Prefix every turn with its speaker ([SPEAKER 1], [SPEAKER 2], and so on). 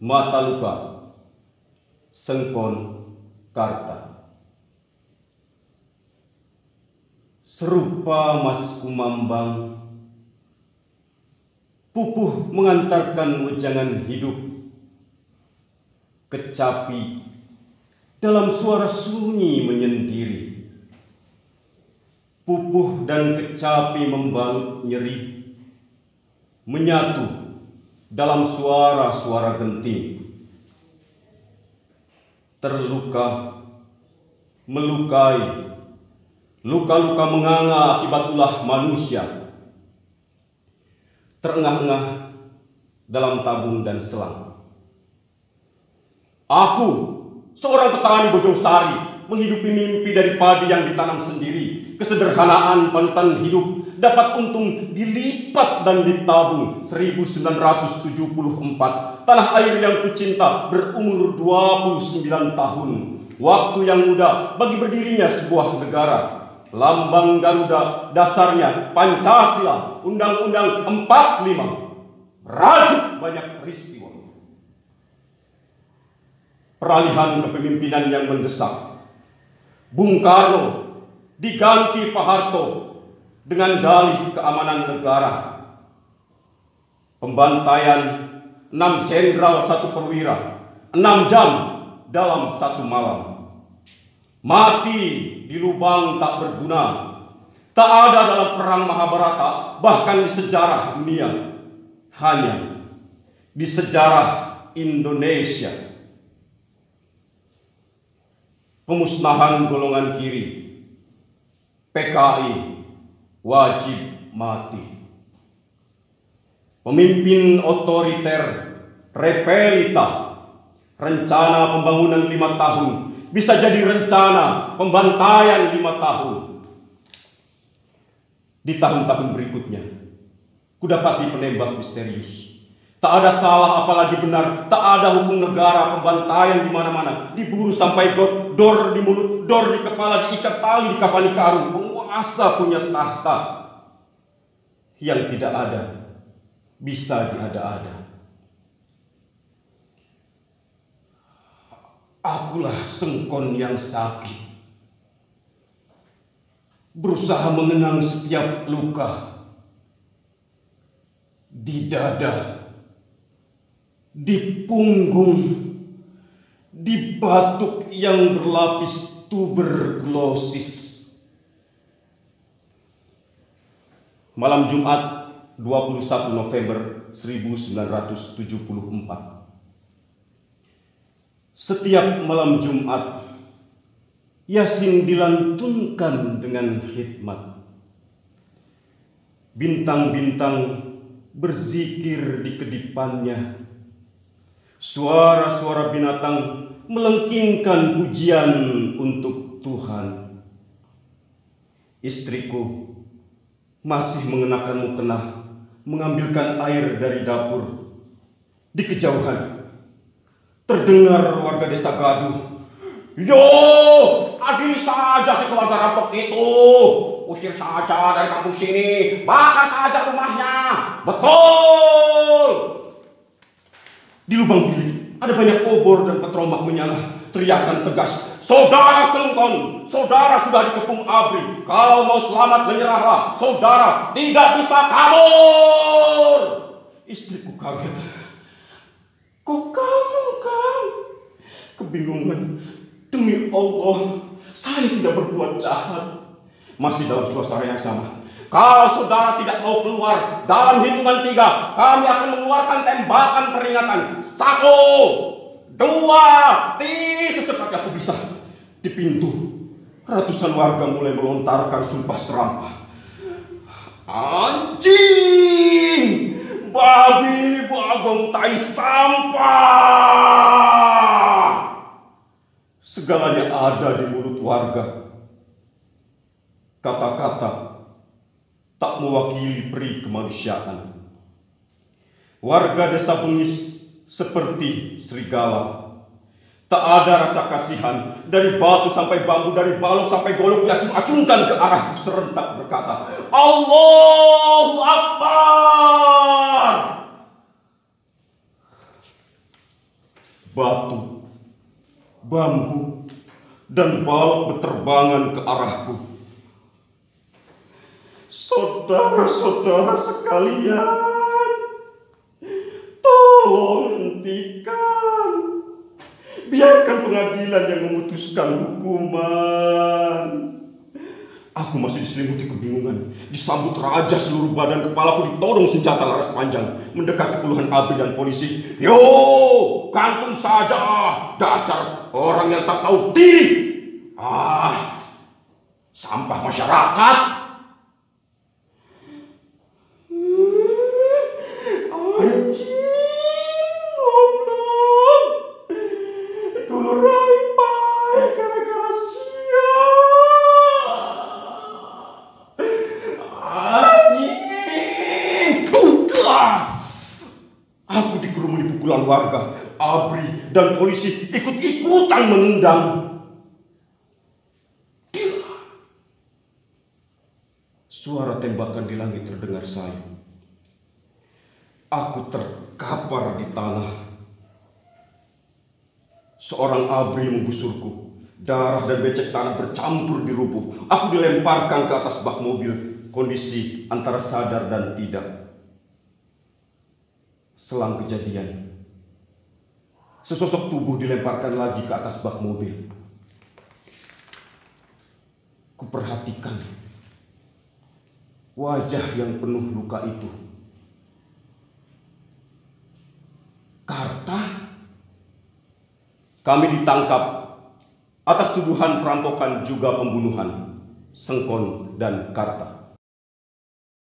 [SPEAKER 1] Mata luka, sengkon, karta. Serupa Mas Kumambang, pupuh mengantarkan wejangan hidup, kecapi dalam suara sunyi menyendiri. Pupuh dan kecapi membalut nyeri, menyatu dalam suara-suara genting. Terluka, melukai, luka-luka menganga akibat ulah manusia. Terengah-engah dalam tabung dan selang. Aku, seorang petani Bojong Sari, menghidupi mimpi dari padi yang ditanam sendiri. Kesederhanaan panutan hidup dapat untung dilipat dan ditabung 1974 tanah air yang kucinta berumur 29 tahun. Waktu yang muda bagi berdirinya sebuah negara. Lambang Garuda dasarnya Pancasila Undang-Undang 45 rajuk banyak peristiwa. Peralihan kepemimpinan yang mendesak. Bung Karno diganti Pak Harto dengan dalih keamanan negara. Pembantaian enam jenderal satu perwira, enam jam dalam satu malam. Mati di lubang tak berguna, tak ada dalam perang Mahabharata, bahkan di sejarah dunia. Hanya di sejarah Indonesia. Pemusnahan golongan kiri, PKI wajib mati. Pemimpin otoriter, repelita, rencana pembangunan lima tahun bisa jadi rencana pembantaian lima tahun. Di tahun-tahun berikutnya, kudapati penembak misterius. Tak ada salah apalagi benar, tak ada hukum negara pembantaian di mana-mana, diburu sampai dor, dor di mulut, dor di kepala, diikat tali, dikapani karung, penguasa punya tahta yang tidak ada bisa diada-ada. Akulah sengkon yang sakit. Berusaha mengenang setiap luka di dada, di punggung, di batuk yang berlapis tuberkulosis. Malam Jumat 21 November 1974. Setiap malam Jumat, Yasin dilantunkan dengan hikmat. Bintang-bintang berzikir di kedipannya. Suara-suara binatang melengkingkan pujian untuk Tuhan. Istriku masih mengenakan mukena, mengambilkan air dari dapur. Di kejauhan, terdengar warga desa gaduh. Yo, adi saja si keluarga rampok itu. Usir saja dari kampung sini, bakar saja rumahnya. Betul. Di lubang bilik ada banyak obor dan petromak menyala. Teriakan tegas, saudara Sengkon, saudara sudah dikepung abri. Kalau mau selamat menyerahlah, saudara tidak bisa kabur. Istriku kaget. Kok kamu, Kang? Kebingungan. Demi Allah, saya tidak berbuat jahat. Masih dalam suasana yang sama. Kalau saudara tidak mau keluar dalam hitungan tiga, kami akan mengeluarkan tembakan peringatan. Satu, dua, tiga, secepatnya aku bisa. Di pintu, ratusan warga mulai melontarkan sumpah serampah. Anjing! Babi bagong tai sampah! Segalanya ada di mulut warga. Kata-kata tak mewakili peri kemanusiaan. Warga desa Bengis seperti serigala. Tak ada rasa kasihan dari batu sampai bambu, dari balong sampai golok diacung-acungkan ke arah serentak berkata, Allahu Akbar. batu, bambu, dan balok berterbangan ke arahku. Saudara-saudara sekalian, tolong hentikan. Biarkan pengadilan yang memutuskan hukuman. Aku masih diselimuti kebingungan. Disambut raja seluruh badan kepalaku ditodong senjata laras panjang. Mendekati puluhan abri dan polisi. Yo, kantung saja. Dasar orang yang tak tahu diri. Ah, sampah masyarakat. Dan polisi ikut-ikutan menendang. Suara tembakan di langit terdengar sayu. Aku terkapar di tanah. Seorang abri menggusurku. Darah dan becek tanah bercampur di rubuh. Aku dilemparkan ke atas bak mobil. Kondisi antara sadar dan tidak. Selang kejadian, sesosok tubuh dilemparkan lagi ke atas bak mobil. Kuperhatikan wajah yang penuh luka itu. Karta? Kami ditangkap atas tuduhan perampokan juga pembunuhan Sengkon dan Karta.